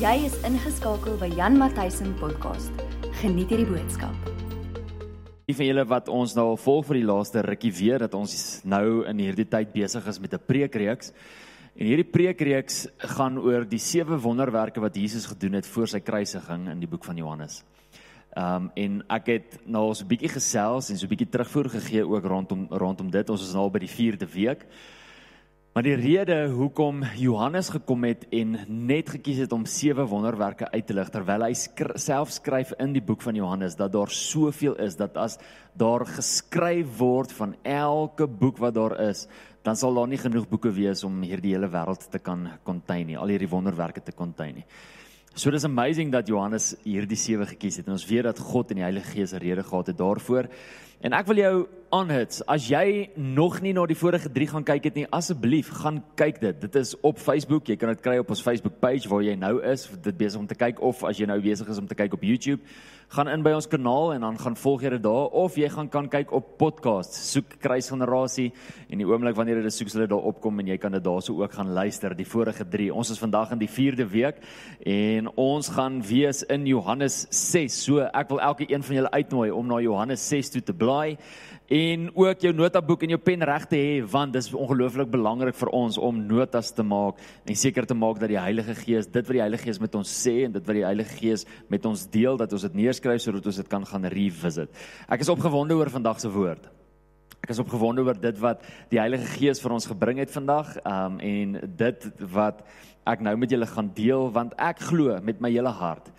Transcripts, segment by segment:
Jy is ingeskakel by Jan Matthysen podcast. Geniet hierdie boodskap. Die van julle wat ons nou al volg vir die laaste rukkie weet dat ons nou in hierdie tyd besig is met 'n preekreeks. En hierdie preekreeks gaan oor die sewe wonderwerke wat Jesus gedoen het voor sy kruisiging in die boek van Johannes. Ehm um, en ek het nou so 'n bietjie gesels en so 'n bietjie terugvoer gegee ook rondom rondom dit. Ons is nou al by die 4de week. Maar die rede hoekom Johannes gekom het en net gekies het om sewe wonderwerke uit te lig terwyl hy skr self skryf in die boek van Johannes dat daar soveel is dat as daar geskryf word van elke boek wat daar is, dan sal daar nie genoeg boeke wees om hierdie hele wêreld te kan contain nie, al hierdie wonderwerke te contain nie. So dis amazing dat Johannes hierdie sewe gekies het en ons weet dat God en die Heilige Gees 'n rede gehad het daarvoor. En ek wil jou aanhits. As jy nog nie na die vorige 3 gaan kyk het nie, asseblief gaan kyk dit. Dit is op Facebook. Jy kan dit kry op ons Facebook page waar jy nou is, dit besig om te kyk of as jy nou besig is om te kyk op YouTube, gaan in by ons kanaal en dan gaan volg jy dit daar of jy gaan kan kyk op podcast. Soek kruisgenerasie en die oomblik wanneer jy dit soek, sal dit daar opkom en jy kan dit daarso ook gaan luister die vorige 3. Ons is vandag in die 4de week en ons gaan wees in Johannes 6. So ek wil elke een van julle uitnooi om na Johannes 6 toe te blaai en ook jou notaboek en jou pen reg te hê want dit is ongelooflik belangrik vir ons om notas te maak en seker te maak dat die Heilige Gees dit wat die Heilige Gees met ons sê en dit wat die Heilige Gees met ons deel dat ons dit neerskryf sodat ons dit kan gaan revisit. Ek is opgewonde oor vandag se woord. Ek is opgewonde oor dit wat die Heilige Gees vir ons gebring het vandag um, en dit wat ek nou met julle gaan deel want ek glo met my hele hart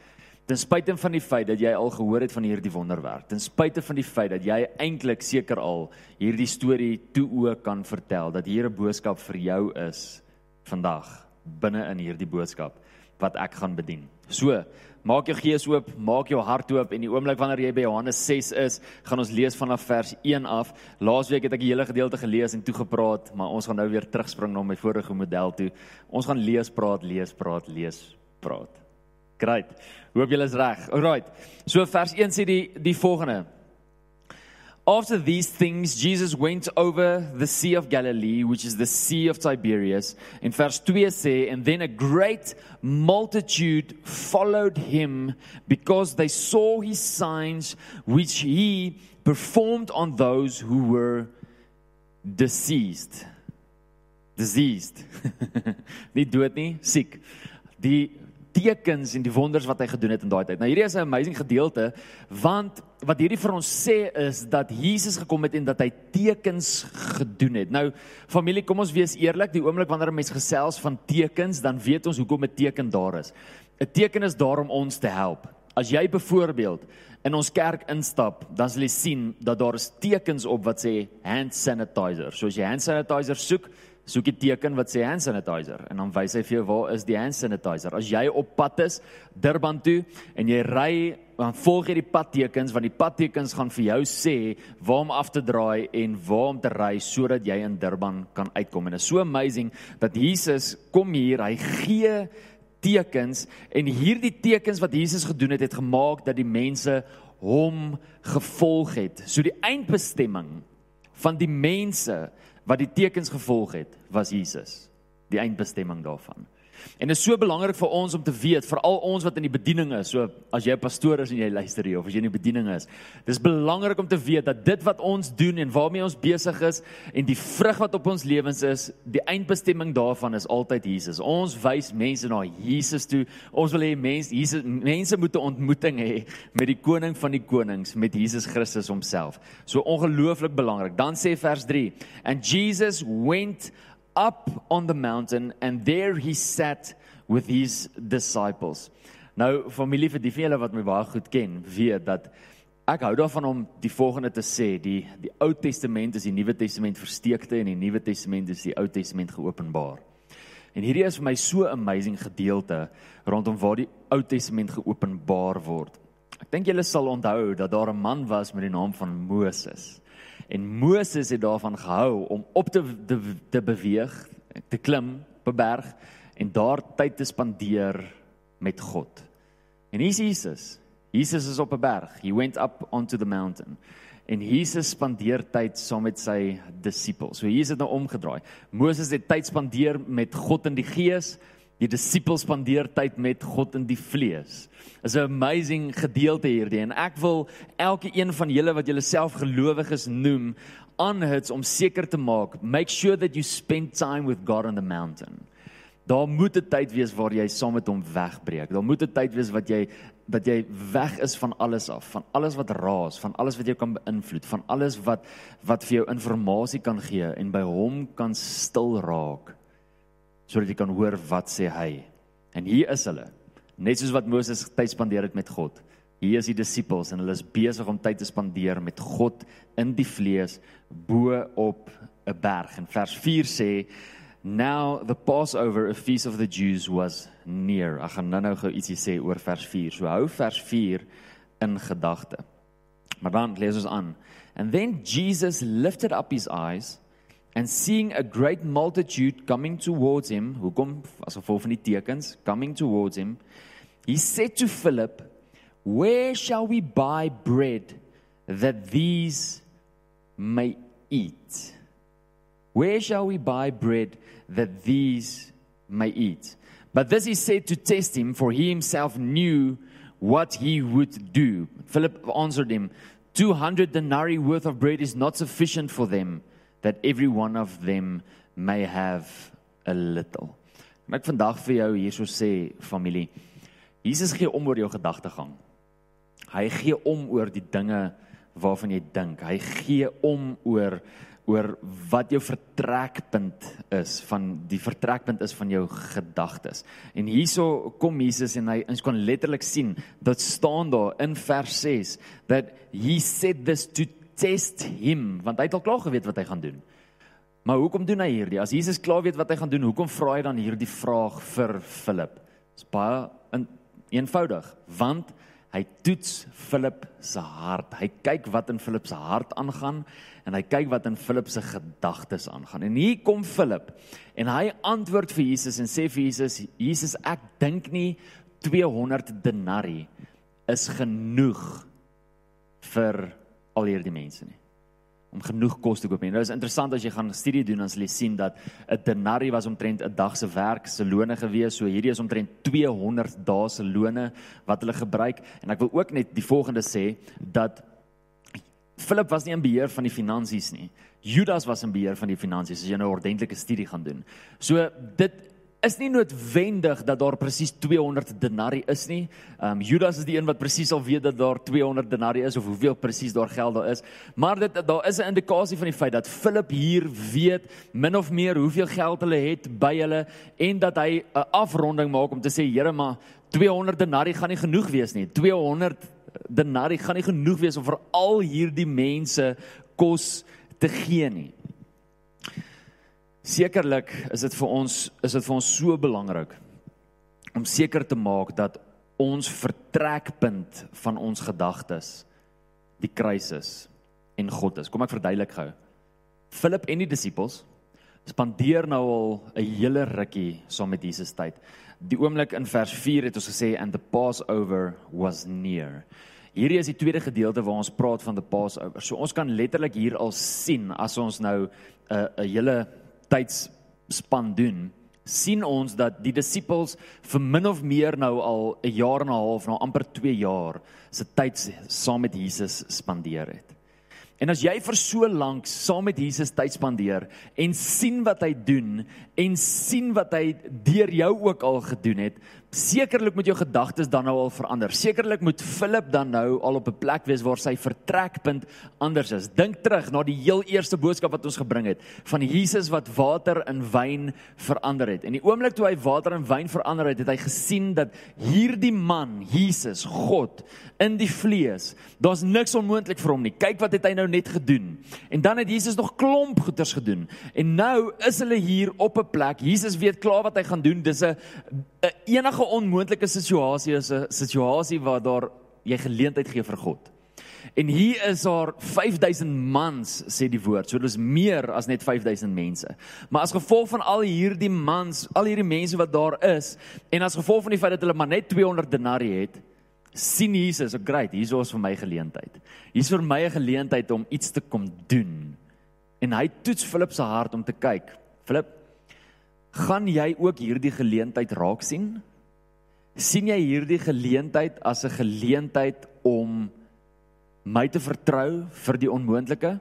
Ten spyte van die feit dat jy al gehoor het van hierdie wonderwerk, ten spyte van die feit dat jy eintlik seker al hierdie storie toe ook kan vertel dat hier 'n boodskap vir jou is vandag binne in hierdie boodskap wat ek gaan bedien. So, maak jou gees oop, maak jou hart oop en die oomblik wanneer jy by Johannes 6 is, gaan ons lees vanaf vers 1 af. Laasweek het ek die hele gedeelte gelees en toe gepraat, maar ons gaan nou weer terugspring na my vorige model toe. Ons gaan lees, praat, lees, praat, lees, praat. Great. Hoop julle is reg. Alright. So vers 1 sê die die volgende. After these things Jesus went over the sea of Galilee which is the sea of Tiberias. In vers 2 sê and then a great multitude followed him because they saw his signs which he performed on those who were deceased. Diseased. nie dood nie, siek. Die tekens en die wonders wat hy gedoen het in daai tyd. Nou hierdie is 'n amazing gedeelte want wat hierdie vir ons sê is dat Jesus gekom het en dat hy tekens gedoen het. Nou familie, kom ons wees eerlik, die oomblik wanneer 'n mens gesels van tekens, dan weet ons hoekom 'n teken daar is. 'n Teken is daar om ons te help. As jy byvoorbeeld in ons kerk instap, dan sal jy sien dat daar is tekens op wat sê hand sanitizer. So as jy hand sanitizer soek, soek jy teken wat sê hand sanitizer en dan wys hy vir jou waar is die hand sanitizer. As jy op pad is Durban toe en jy ry dan volg jy die padtekens want die padtekens gaan vir jou sê waar om af te draai en waar om te ry sodat jy in Durban kan uitkom. En dit is so amazing dat Jesus kom hier, hy gee tekens en hierdie tekens wat Jesus gedoen het het gemaak dat die mense hom gevolg het. So die eindbestemming van die mense wat die tekens gevolg het, was Jesus, die eindbestemming daarvan. En dit is so belangrik vir ons om te weet, veral ons wat in die bediening is. So as jy 'n pastoor is en jy luister hier of as jy in die bediening is, dis belangrik om te weet dat dit wat ons doen en waarmee ons besig is en die vrug wat op ons lewens is, die eindbestemming daarvan is altyd Jesus. Ons wys mense na Jesus toe. Ons wil hê mense Jesus mense moet 'n ontmoeting hê met die koning van die konings, met Jesus Christus homself. So ongelooflik belangrik. Dan sê vers 3, and Jesus went up on the mountain and there he sat with his disciples. Nou familie vir die vele wat my baie goed ken, weet dat ek hou daarvan om die volgende te sê, die die Ou Testament is die Nuwe Testament versteekte en die Nuwe Testament is die Ou Testament geopenbaar. En hierdie is vir my so amazing gedeelte rondom waar die Ou Testament geopenbaar word. Ek dink julle sal onthou dat daar 'n man was met die naam van Moses. En Moses het daarvan gehou om op te te, te beweeg, te klim op 'n berg en daar tyd te spandeer met God. En hier is Jesus. Jesus is op 'n berg. He went up onto the mountain. En Jesus spandeer tyd saam met sy disippels. So hier is dit nou omgedraai. Moses het tyd spandeer met God in die Gees Die disippels spandeer tyd met God in die vlees. Is 'n amazing gedeelte hierdie en ek wil elke een van julle wat julle self gelowiges noem aanhits om seker te maak make sure that you spend time with God on the mountain. Daar moet 'n tyd wees waar jy saam met hom wegbreek. Daar moet 'n tyd wees wat jy dat jy weg is van alles af, van alles wat raas, van alles wat jou kan beïnvloed, van alles wat wat vir jou inligting kan gee en by hom kan stil raak sodat jy kan hoor wat sê hy. En hier is hulle. Net soos wat Moses tyd spandeer het met God. Hier is die disippels en hulle is besig om tyd te spandeer met God in die vlees bo op 'n berg. En vers 4 sê Now the Passover, a feast of the Jews was near. Ek gaan nou-nou gou ietsie sê oor vers 4. So hou vers 4 in gedagte. Maar dan lees ons aan. And then Jesus lifted up his eyes and seeing a great multitude coming towards him, hoekom as gevolg van die tekens, coming towards him, he said to Philip, "Where shall we buy bread that these may eat?" Where shall we buy bread that these may eat? But this he said to test him, for he himself knew what he would do. Philip answered him, 200 denarii worth of bread is not sufficient for them, that every one of them may have a little. En ek vandag vir jou hierso sê familie, Jesus gee om oor jou gedagtegang. Hy gee om oor die dinge waarvan jy dink. Hy gee om oor oor wat jou vertrekpunt is van die vertrekpunt is van jou gedagtes. En hierso kom Jesus en hy ons kan letterlik sien dat staan daar in vers 6 dat he said this to test him want hy het al klaar geweet wat hy gaan doen. Maar hoekom doen hy hierdie? As Jesus klaar weet wat hy gaan doen, hoekom vra hy dan hierdie vraag vir Filip? Dis baie eenvoudig want hy toets Filip se hart. Hy kyk wat in Filip se hart aangaan en hy kyk wat in Filip se gedagtes aangaan. En hier kom Filip en hy antwoord vir Jesus en sê vir Jesus: "Jesus, ek dink nie 200 denarii is genoeg vir al hierdie mense nie." om genoeg kos te koop. En nou is interessant as jy gaan studie doen dan sal jy sien dat 'n denarii was omtrent 'n dag se werk se lone gewees. So hierdie is omtrent 200 dae se lone wat hulle gebruik. En ek wil ook net die volgende sê dat Philip was nie in beheer van die finansies nie. Judas was in beheer van die finansies as jy nou 'n ordentlike studie gaan doen. So dit is nie noodwendig dat daar presies 200 denarii is nie. Ehm um, Judas is die een wat presies al weet dat daar 200 denarii is of hoeveel presies daar geld daar is. Maar dit daar is 'n indikasie van die feit dat Philip hier weet min of meer hoeveel geld hulle het by hulle en dat hy 'n afronding maak om te sê Here maar 200 denarii gaan nie genoeg wees nie. 200 denarii gaan nie genoeg wees om vir al hierdie mense kos te gee nie. Sekerlik is dit vir ons is dit vir ons so belangrik om seker te maak dat ons vertrekpunt van ons gedagtes die kruis is en God is. Kom ek verduidelik gou. Philip en die disippels spandeer nou al 'n hele rukkie saam met Jesus tyd. Die oomblik in vers 4 het ons gesê and the passover was near. Hierdie is die tweede gedeelte waar ons praat van the passover. So ons kan letterlik hier al sien as ons nou 'n uh, 'n hele tydsspan doen, sien ons dat die disippels vir min of meer nou al 'n jaar en 'n half, nou amper 2 jaar se tyd saam met Jesus spandeer het. En as jy vir so lank saam met Jesus tyd spandeer en sien wat hy doen en sien wat hy deur jou ook al gedoen het, sekerlik moet jou gedagtes dan nou al verander. Sekerlik moet Philip dan nou al op 'n plek wees waar sy vertrekpunt anders is. Dink terug na die heel eerste boodskap wat ons gebring het van Jesus wat water in wyn verander het. En die oomblik toe hy water in wyn verander het, het hy gesien dat hierdie man, Jesus, God in die vlees, daar's niks onmoontlik vir hom nie. Kyk wat het hy nou net gedoen. En dan het Jesus nog klomp goeters gedoen. En nou is hulle hier op 'n plek. Jesus weet klaar wat hy gaan doen. Dis 'n enige enige onmoontlike situasie is 'n situasie waar daar jy geleentheid gee vir God. En hier is daar 5000 mans sê die woord. So dis meer as net 5000 mense. Maar as gevolg van al hierdie mans, al hierdie mense wat daar is en as gevolg van die feit dat hulle maar net 200 denarii het, sien Jesus, "Oké, great, hier is vir my geleentheid. Hier's vir my 'n geleentheid om iets te kom doen." En hy toets Philip se hart om te kyk. Philip, gaan jy ook hierdie geleentheid raak sien? sien jy hierdie geleentheid as 'n geleentheid om my te vertrou vir die onmoontlike?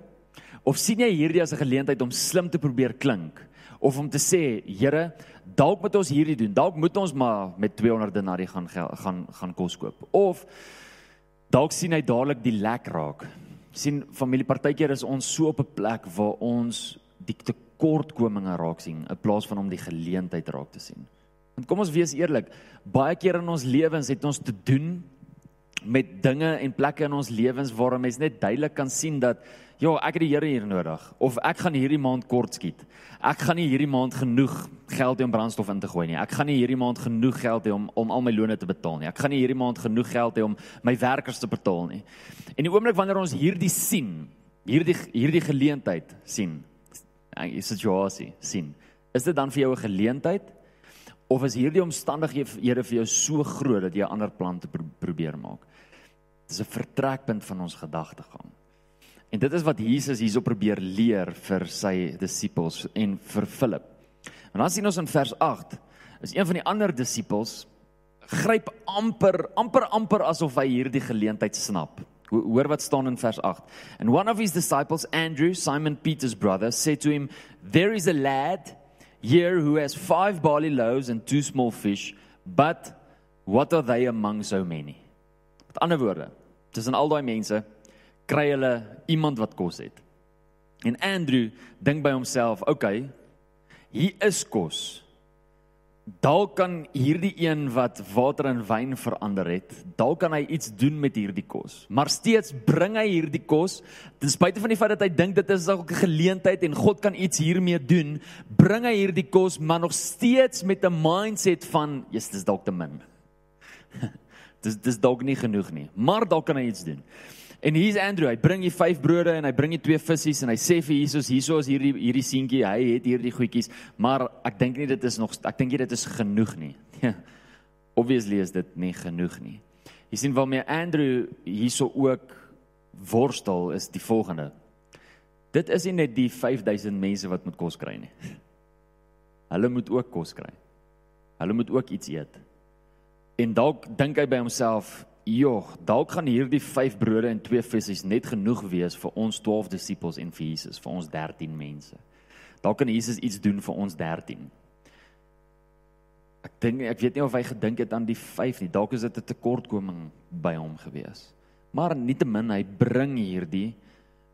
Of sien jy hierdie as 'n geleentheid om slim te probeer klink of om te sê, Here, dalk moet ons hierdie doen. Dalk moet ons maar met 200 denarii gaan gaan gaan kos koop. Of dalk sien hy dadelik die lek raak. sien familie partykeer is ons so op 'n plek waar ons die tekortkominge raak sien in plaas van om die geleentheid raak te sien. Want kom ons wees eerlik, baie keer in ons lewens het ons te doen met dinge en plekke in ons lewens waar mens net duidelik kan sien dat ja, ek het die Here hier nodig of ek gaan hierdie maand kort skiet. Ek gaan nie hierdie maand genoeg geld hê om brandstof in te gooi nie. Ek gaan nie hierdie maand genoeg geld hê om om al my lone te betaal nie. Ek gaan nie hierdie maand genoeg geld hê om my werkers te betaal nie. En die oomblik wanneer ons hierdie sien, hierdie hierdie geleentheid sien, 'n situasie sien, is dit dan vir jou 'n geleentheid Of is hierdie omstandighede vir jou so groot dat jy 'n ander plan te pro probeer maak? Dit is 'n vertrekpunt van ons gedagtegang. En dit is wat Jesus hierso probeer leer vir sy disippels en vir Filip. En dan sien ons in vers 8 is een van die ander disippels gryp amper amper amper asof hy hierdie geleentheid snap. Hoor wat staan in vers 8. And one of his disciples Andrew, Simon Peter's brother, said to him, "There is a lad here who has five barley loaves and two small fish, but what are they among so many? Met ander woorde, tussen al daai mense kry hulle iemand wat kos het. En Andrew dink by homself, okay, hier is kos dalk kan hierdie een wat water in wyn verander het, dalk kan hy iets doen met hierdie kos. Maar steeds bring hy hierdie kos, ten spyte van die feit dat hy dink dit is dalk 'n geleentheid en God kan iets hiermee doen, bring hy hierdie kos maar nog steeds met 'n mindset van, "Jesus, dis dalk te min." dis dis dalk nie genoeg nie, maar dalk kan hy iets doen. En hier's Andrew, hy bring hier vyf brode en hy bring hier twee visse en hy sê vir Jesus, hierso is hierdie hierdie seentjie, hy het hierdie goedjies, maar ek dink nie dit is nog ek dink nie dit is genoeg nie. Obviously is dit nie genoeg nie. Jy sien waarmee Andrew hierso ook worstel is die volgende. Dit is nie net die 5000 mense wat moet kos kry nie. Hulle moet ook kos kry. Hulle moet ook iets eet. En dalk dink hy by homself, Joh, dalk gaan hierdie 5 brode en 2 visse net genoeg wees vir ons 12 disippels en vir Jesus, vir ons 13 mense. Dalk kan Jesus iets doen vir ons 13. Ek dink ek weet nie of hy gedink het aan die 5 nie. Dalk is dit 'n tekortkoming by hom gewees. Maar nietemin hy bring hierdie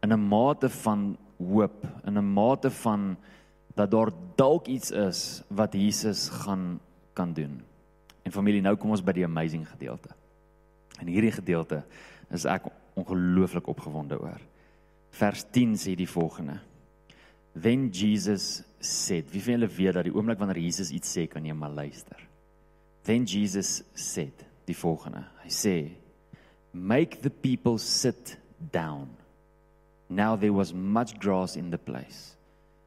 in 'n mate van hoop, in 'n mate van dat daar dalk iets is wat Jesus gaan kan doen. En familie, nou kom ons by die amazing gedeelte. In hierdie gedeelte is ek ongelooflik opgewonde oor. Vers 10 sê die volgende: When Jesus said, wie van julle weet dat die oomblik wanneer Jesus iets sê, kan jy maar luister. Then Jesus said, die volgende. Hy sê, "Make the people sit down." Now there was much grass in the place.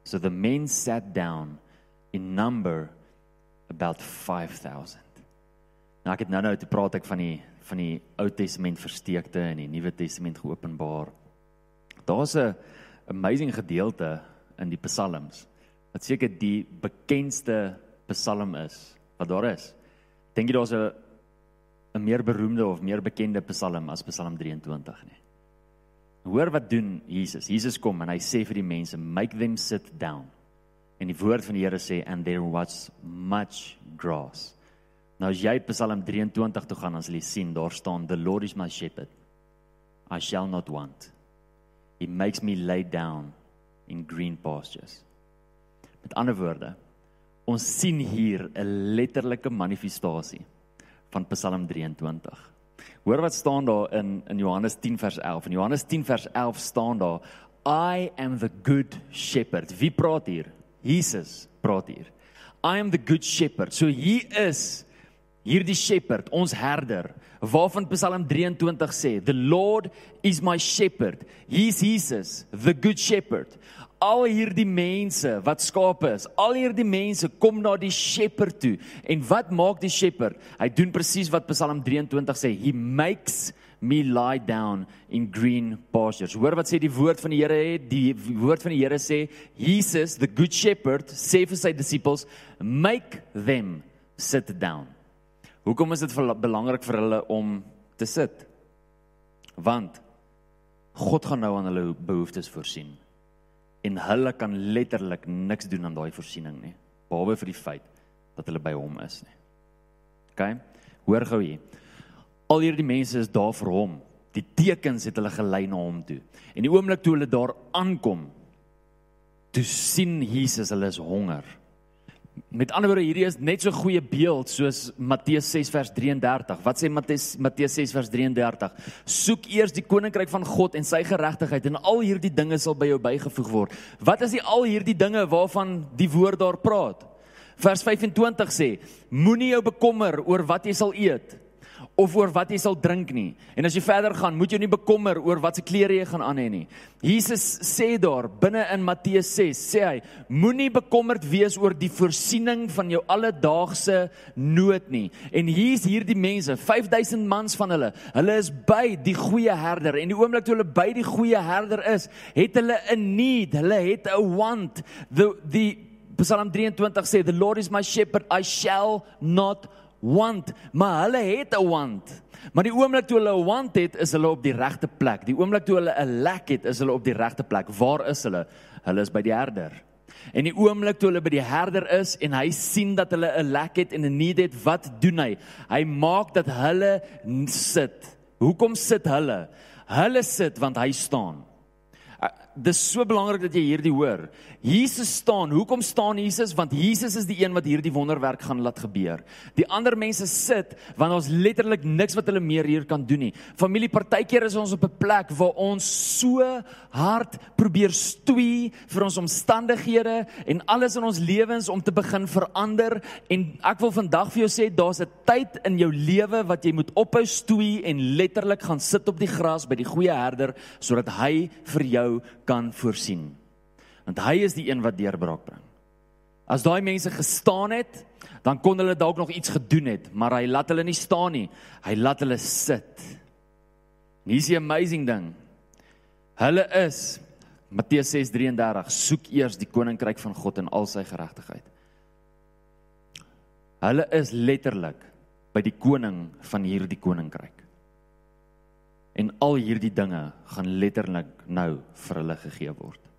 So the men sat down in number about 5000. Nou ek het nou nou te praat ek van die van die Ou Testament versteekte en die Nuwe Testament geopenbaar. Daar's 'n amazing gedeelte in die Psalms wat seker die bekendste Psalm is wat daar is. Dink jy daar's 'n 'n meer beroemde of meer bekende Psalm as Psalm 23 nie? Hoor wat doen Jesus? Jesus kom en hy sê vir die mense, "Make them sit down." En die woord van die Here sê, "And there was much grass." Nou as jy Psalm 23 toe gaan, dan sal jy sien daar staan the Lord is my shepherd. I shall not want. He makes me lay down in green pastures. Met ander woorde, ons sien hier 'n letterlike manifestasie van Psalm 23. Hoor wat staan daar in in Johannes 10 vers 11. In Johannes 10 vers 11 staan daar I am the good shepherd. Wie praat hier? Jesus praat hier. I am the good shepherd. So hier is hierdie shepherd, ons herder, waarvan Psalm 23 sê, "The Lord is my shepherd. He's Jesus, the good shepherd. al hierdie mense wat skape is, al hierdie mense kom na die shepherd toe. En wat maak die shepherd? Hy doen presies wat Psalm 23 sê, he makes me lie down in green pastures. Hoor wat sê die woord van die Here het, die woord van die Here sê, Jesus, the good shepherd, sê vir sy disippels, make them sit down. Hoekom is dit belangrik vir hulle om te sit? Want God gaan nou aan hulle behoeftes voorsien en hulle kan letterlik niks doen aan daai voorsiening nie behalwe vir die feit dat hulle by hom is nie. OK? Hoor gou hier. Al hierdie mense is daar vir hom. Die tekens het hulle gelei na hom toe. En die oomblik toe hulle daar aankom, toe sien Jesus hulle is honger. Met ander woorde hierdie is net so goeie beeld soos Matteus 6 vers 33. Wat sê Matteus Matteus 6 vers 33? Soek eers die koninkryk van God en sy geregtigheid en al hierdie dinge sal by jou bygevoeg word. Wat is die al hierdie dinge waarvan die woord daar praat? Vers 25 sê: Moenie jou bekommer oor wat jy sal eet of oor wat jy sal drink nie. En as jy verder gaan, moet jy nie bekommer oor wat se klere jy gaan aan hê nie. Jesus sê daar binne in Matteus 6, sê hy, moenie bekommerd wees oor die voorsiening van jou alledaagse nood nie. En hier's hierdie mense, 5000 mans van hulle. Hulle is by die goeie herder en die oomblik toe hulle by die goeie herder is, het hulle 'n need, hulle het 'n want. The the Psalm 23 sê the Lord is my shepherd, I shall not want, maar hulle het 'n want. Maar die oomblik toe hulle 'n want het, is hulle op die regte plek. Die oomblik toe hulle 'n lek het, is hulle op die regte plek. Waar is hulle? Hulle is by die herder. En die oomblik toe hulle by die herder is en hy sien dat hulle 'n lek het en 'n need het, wat doen hy? Hy maak dat hulle sit. Hoekom sit hulle? Hulle sit want hy staan dis so belangrik dat jy hierdie hoor. Jesus staan. Hoekom staan Jesus? Want Jesus is die een wat hierdie wonderwerk gaan laat gebeur. Die ander mense sit want ons letterlik niks wat hulle meer hier kan doen nie. Familie, partykeer is ons op 'n plek waar ons so hard probeer stoei vir ons omstandighede en alles in ons lewens om te begin verander en ek wil vandag vir jou sê daar's 'n tyd in jou lewe wat jy moet ophou stoei en letterlik gaan sit op die gras by die goeie herder sodat hy vir jou kan voorsien. Want hy is die een wat deurbraak bring. As daai mense gestaan het, dan kon hulle dalk nog iets gedoen het, maar hy laat hulle nie staan nie. Hy laat hulle sit. Hier is die amazing ding. Hulle is Matteus 6:33, soek eers die koninkryk van God en al sy geregtigheid. Hulle is letterlik by die koning van hierdie koninkryk. En al hierdie dinge gaan letterlik nou vir hulle gegee word.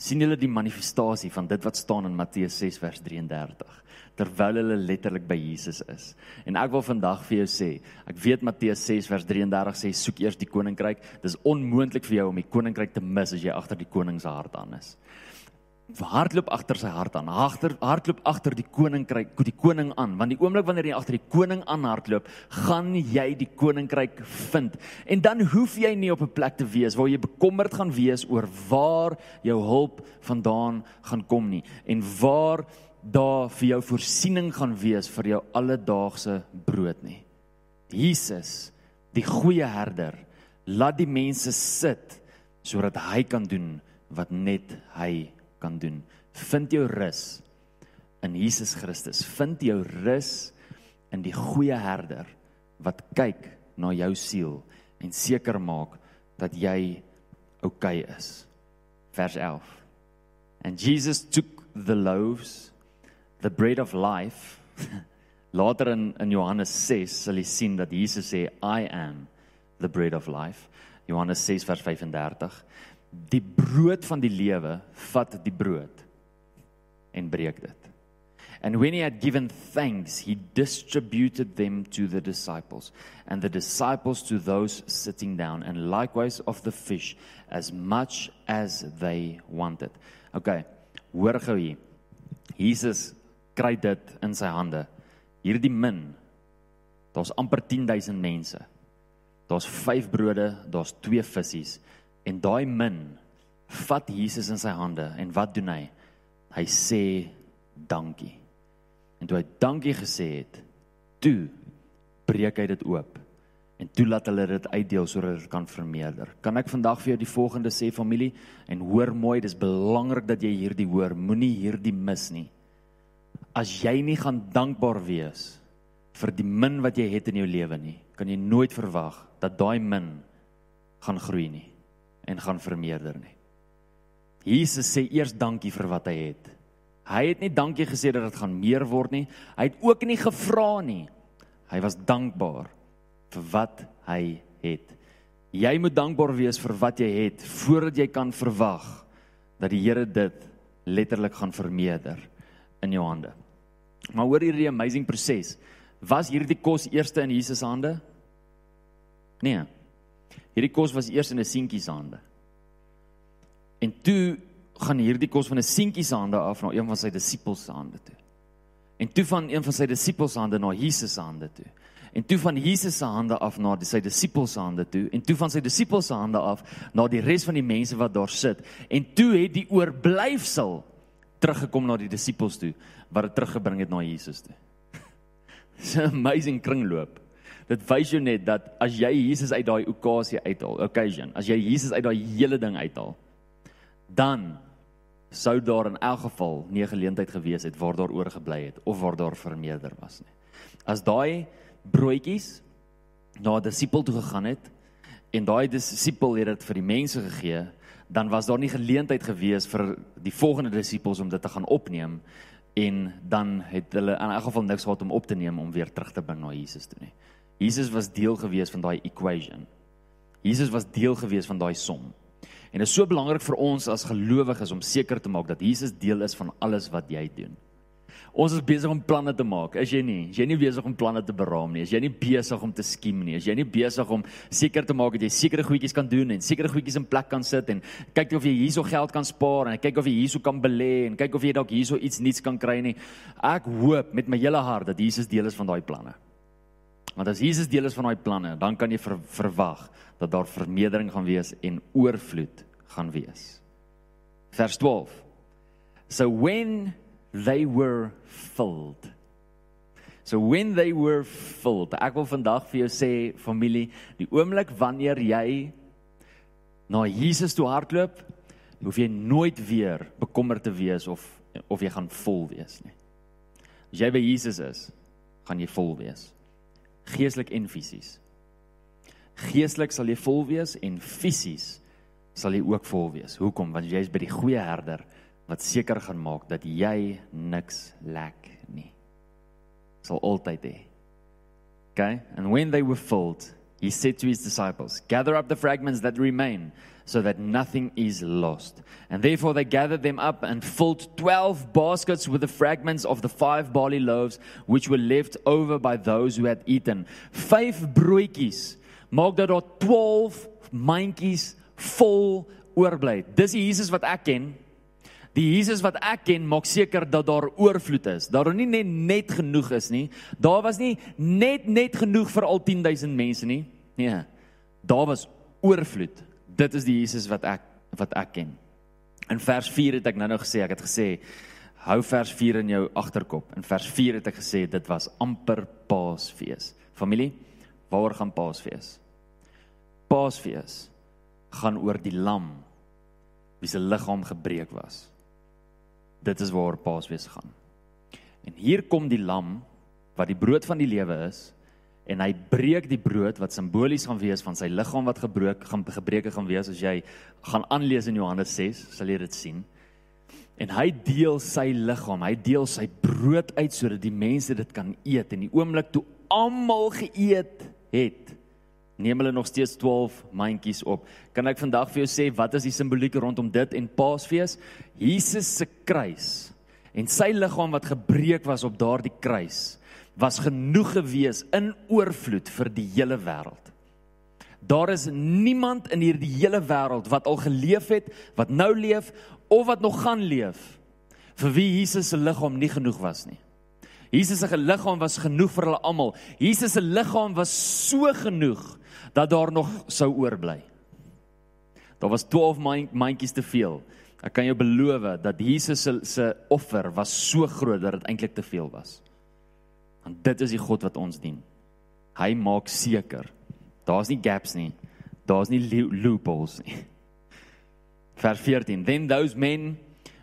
Sien julle die manifestasie van dit wat staan in Matteus 6 vers 33 terwyl hulle letterlik by Jesus is. En ek wil vandag vir jou sê, ek weet Matteus 6 vers 33 sê soek eers die koninkryk. Dis onmoontlik vir jou om die koninkryk te mis as jy agter die koning se hart aan is hardloop agter sy hart aan. Agter hardloop agter die koninkryk, die koning aan, want die oomblik wanneer jy agter die koning aan hardloop, gaan jy die koninkryk vind. En dan hoef jy nie op 'n plek te wees waar jy bekommerd gaan wees oor waar jou hulp vandaan gaan kom nie en waar daar vir jou voorsiening gaan wees vir jou alledaagse brood nie. Jesus, die goeie herder, laat die mense sit sodat hy kan doen wat net hy kan doen. Vind jou rus in Jesus Christus. Vind jou rus in die goeie herder wat kyk na jou siel en seker maak dat jy oukei okay is. Vers 11. And Jesus took the loaves, the bread of life. Later in in Johannes 6 sal jy sien dat Jesus sê I am the bread of life. Johannes 6 vers 35 die brood van die lewe vat die brood en breek dit. And when he had given thanks, he distributed them to the disciples, and the disciples to those sitting down, and likewise of the fish, as much as they wanted. Okay, hoor gou hier. Jesus kry dit in sy hande. Hierdie min. Daar's amper 10000 mense. Daar's 5 brode, daar's 2 visse. En daai min vat Jesus in sy hande en wat doen hy? Hy sê dankie. En toe hy dankie gesê het, toe breek hy dit oop en toelaat hulle dit uitdeel sodat dit kan vermeerder. Kan ek vandag vir jou die volgende sê familie en hoor mooi, dis belangrik dat jy hierdie hoor, moenie hierdie mis nie. As jy nie gaan dankbaar wees vir die min wat jy het in jou lewe nie, kan jy nooit verwag dat daai min gaan groei nie en gaan vermeerder nie. Jesus sê eers dankie vir wat hy het. Hy het nie dankie gesê dat dit gaan meer word nie. Hy het ook nie gevra nie. Hy was dankbaar vir wat hy het. Jy moet dankbaar wees vir wat jy het voordat jy kan verwag dat die Here dit letterlik gaan vermeerder in jou hande. Maar hoor hierdie amazing proses. Was hierdie kos eerste in Jesus hande? Nee. Hierdie kos was eers in 'n seentjie se hande. En toe gaan hierdie kos van 'n seentjie se hande af na een van sy disippels se hande toe. En toe van een van sy disippels se hande na Jesus se hande toe en toe van Jesus se hande af na die, sy disippels se hande toe en toe van sy disippels se hande af na die res van die mense wat daar sit en toe het die oorblyfsel teruggekom na die disippels toe wat dit teruggebring het na Jesus toe. Dis 'n amazing kringloop. Dit wys jou net dat as jy Jesus uit daai okasie uithaal, occasion, as jy Jesus uit daai hele ding uithaal, dan sou daar in elk geval nie geleentheid gewees het waar daar oorgebly het of waar daar vermeerder was nie. As daai broodjies na 'n disipel toe gegaan het en daai disipel het dit vir die mense gegee, dan was daar nie geleentheid gewees vir die volgende disipels om dit te gaan opneem en dan het hulle in elk geval niks gehad om op te neem om weer terug te bring na Jesus toe nie. Jesus was deel gewees van daai equation. Jesus was deel gewees van daai som. En dit is so belangrik vir ons as gelowiges om seker te maak dat Jesus deel is van alles wat jy doen. Ons is besig om planne te maak. Is jy nie? Is jy nie besig om planne te beraam nie? Is jy nie besig om te skiem nie? Is jy nie besig om seker te maak dat jy sekere goedjies kan doen en sekere goedjies in plek kan sit en kyk of jy hierso geld kan spaar en kyk of jy hierso kan belê en kyk of jy dalk hierso iets nuuts kan kry nie. Ek hoop met my hele hart dat Jesus deel is van daai planne. Want as Jesus deel is van daai planne, dan kan jy ver, verwag dat daar vermeerdering gaan wees en oorvloed gaan wees. Vers 12. So when they were filled. So when they were filled. Ek wil vandag vir jou sê familie, die oomblik wanneer jy na Jesus toe hardloop, hoef jy nooit weer bekommerd te wees of of jy gaan vol wees nie. As jy by Jesus is, gaan jy vol wees. Geeslik en fisies. Geeslik sal jy vol wees en fisies sal jy ook vol wees. Hoekom? Want jy is by die goeie herder wat seker gaan maak dat jy niks lek nie. Sal altyd hê. Okay? And when they were filled, he said to his disciples, "Gather up the fragments that remain." So that nothing is lost. And therefore they gathered them up and filled 12 baskets with the fragments of the five barley loaves which were left over by those who had eaten. Vyf broodjies maak dat daar 12 mandjies vol oorbly. Dis die Jesus wat ek ken. Die Jesus wat ek ken, maak seker dat daar oorvloed is. Daar nie net net genoeg is nie. Daar was nie net net genoeg vir al 10000 mense nie. Nee. Daar was oorvloed. Dit is die Jesus wat ek wat ek ken. In vers 4 het ek nou nou gesê, ek het gesê hou vers 4 in jou agterkop. In vers 4 het ek gesê dit was amper Paasfees. Familie, waaroor gaan Paasfees? Paasfees gaan oor die lam wie se liggaam gebreek was. Dit is waar Paasfees gaan. En hier kom die lam wat die brood van die lewe is en hy breek die brood wat simbolies gaan wees van sy liggaam wat gebreek gaan gebreke gaan wees as jy gaan aanlees in Johannes 6 sal jy dit sien. En hy deel sy liggaam, hy deel sy brood uit sodat die mense dit kan eet en die oomblik toe almal geëet het neem hulle nog steeds 12 mandjies op. Kan ek vandag vir jou sê wat is die simboliek rondom dit en Paasfees? Jesus se kruis en sy liggaam wat gebreek was op daardie kruis was genoeg gewees in oorvloed vir die hele wêreld. Daar is niemand in hierdie hele wêreld wat al geleef het, wat nou leef of wat nog gaan leef vir wie Jesus se liggaam nie genoeg was nie. Jesus se liggaam was genoeg vir hulle almal. Jesus se liggaam was so genoeg dat daar nog sou oorbly. Daar was 12 mandjies te veel. Ek kan jou beloof dat Jesus se se offer was so groot dat dit eintlik te veel was. Want dit is die God wat ons dien. Hy maak seker Daar's nie gaps nie. Daar's nie loopholes nie. Vers 14. Then those men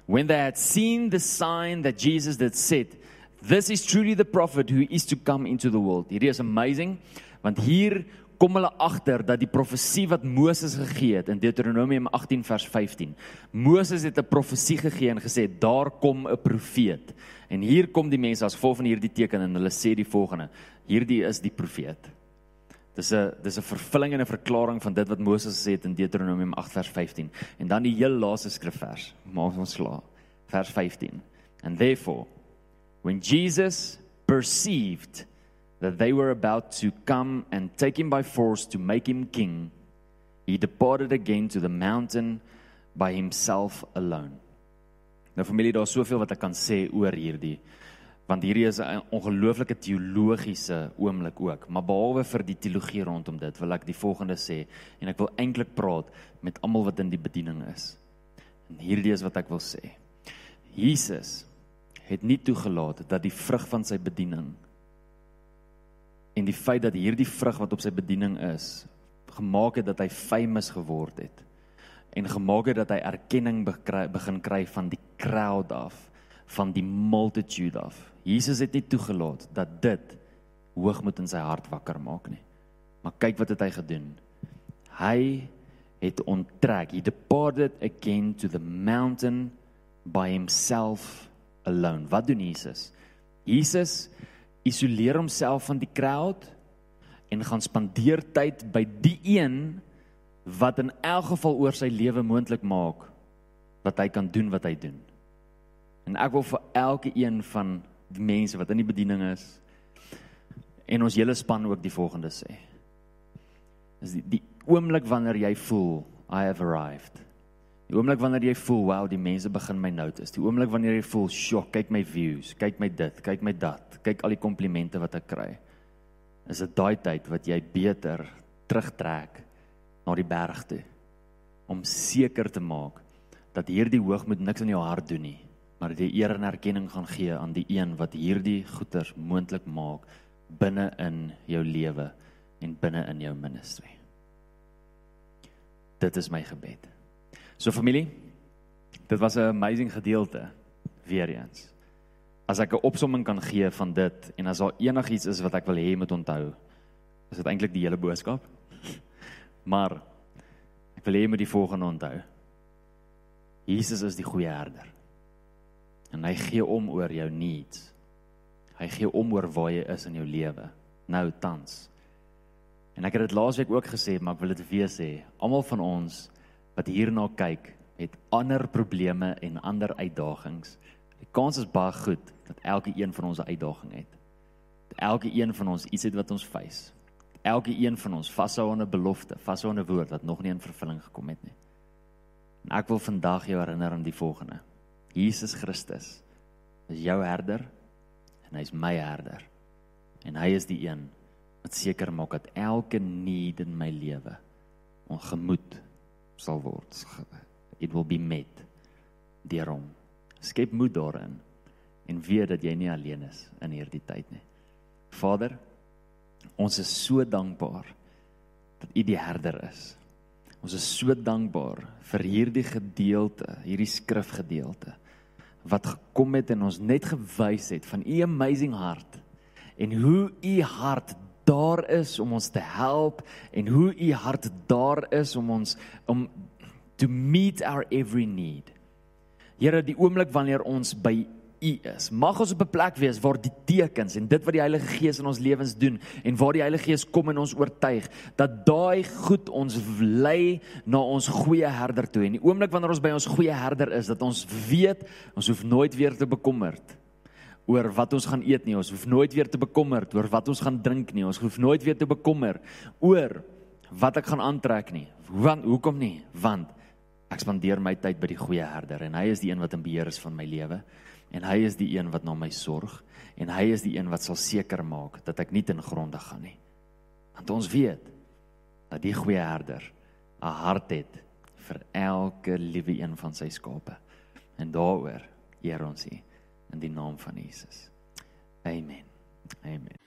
when they had seen the sign that Jesus had said, this is truly the prophet who is to come into the world. Hierdie is amazing want hier kom hulle agter dat die profesie wat Moses gegee het in Deuteronomium 18 vers 15. Moses het 'n profesie gegee en gesê daar kom 'n profeet. En hier kom die mense as gevolg van hierdie teken en hulle sê die volgende: Hierdie is die profeet. Dis 'n dis 'n vervulling en 'n verklaring van dit wat Moses gesê het in Deuteronomium 8 vers 15. En dan die heel laaste skrifvers, maak ons klaar. Vers 15. And therefore when Jesus perceived that they were about to come and take him by force to make him king, he departed again to the mountain by himself alone. Nou familie, daar's soveel wat ek kan sê oor hierdie want hierdie is 'n ongelooflike teologiese oomblik ook. Maar behalwe vir die teologie rondom dit, wil ek die volgende sê en ek wil eintlik praat met almal wat in die bediening is. En hierdie is wat ek wil sê. Jesus het nie toegelaat dat die vrug van sy bediening en die feit dat hierdie vrug wat op sy bediening is, gemaak het dat hy famous geword het en gemaak het dat hy erkenning begin kry van die crowd af, van die multitude af. Jesus het nie toegelaat dat dit hoogmoed in sy hart wakker maak nie. Maar kyk wat het hy gedoen. Hy het onttrek. He departed again to the mountain by himself alone. Wat doen Jesus? Jesus isoleer homself van die crowd en gaan spandeer tyd by die een wat in elk geval oor sy lewe moontlik maak wat hy kan doen wat hy doen. En ek wil vir elke een van die mense wat in die bediening is en ons hele span ook die volgende sê. Is die, die oomblik wanneer jy voel I have arrived. Die oomblik wanneer jy voel wow, die mense begin my notice. Die oomblik wanneer jy voel, "Sjoe, kyk my views, kyk my dit, kyk my dat, kyk al die komplimente wat ek kry." Is dit daai tyd wat jy beter terugtrek na die berg toe om seker te maak dat hierdie hoogmoed niks in jou hart doen nie maar die eer en erkenning gaan gee aan die een wat hierdie goeders moontlik maak binne in jou lewe en binne in jou ministry. Dit is my gebed. So familie, dit was 'n amazing gedeelte weer eens. As ek 'n opsomming kan gee van dit en as daar enigiets is wat ek wil hê moet onthou, is dit eintlik die hele boodskap. Maar ek wil hê jy moet die volgende onthou. Jesus is die goeie herder en hy gee om oor jou needs. Hy gee om oor waar jy is in jou lewe nou tans. En ek het dit laasweek ook gesê, maar ek wil dit weer sê. Almal van ons wat hierna kyk, het ander probleme en ander uitdagings. Die kans is baie goed dat elke een van ons 'n uitdaging het. Dat elke een van ons iets het wat ons face. Elke een van ons vashou aan 'n belofte, vashou aan 'n woord wat nog nie in vervulling gekom het nie. En ek wil vandag jou herinner aan die volgende. Jesus Christus is jou herder en hy's my herder. En hy is die een wat seker maak dat elke need in my lewe ongemoed sal word. It will be met deur hom. Skep moed daarin en weet dat jy nie alleen is in hierdie tyd nie. Vader, ons is so dankbaar dat U die herder is. Ons is so dankbaar vir hierdie gedeelte, hierdie skrifgedeelte wat gekom het en ons net gewys het van u amazing hart en hoe u hart daar is om ons te help en hoe u hart daar is om ons om to meet our every need. Here, die oomblik wanneer ons by U is. Mag ons op 'n plek wees waar die tekens en dit wat die Heilige Gees in ons lewens doen en waar die Heilige Gees kom en ons oortuig dat daai goed ons lei na ons goeie herder toe. En die oomblik wanneer ons by ons goeie herder is, dat ons weet ons hoef nooit weer te bekommerd oor wat ons gaan eet nie. Ons hoef nooit weer te bekommerd oor wat ons gaan drink nie. Ons hoef nooit weer te bekommer oor wat ek gaan aantrek nie. Want hoekom nie? Want ek spandeer my tyd by die goeie herder en hy is die een wat in beheer is van my lewe en hy is die een wat na my sorg en hy is die een wat sal seker maak dat ek nie ten gronde gaan nie. Want ons weet dat die goeie herder 'n hart het vir elke liewe een van sy skape. En daaroor eer ons U in die naam van Jesus. Amen. Amen.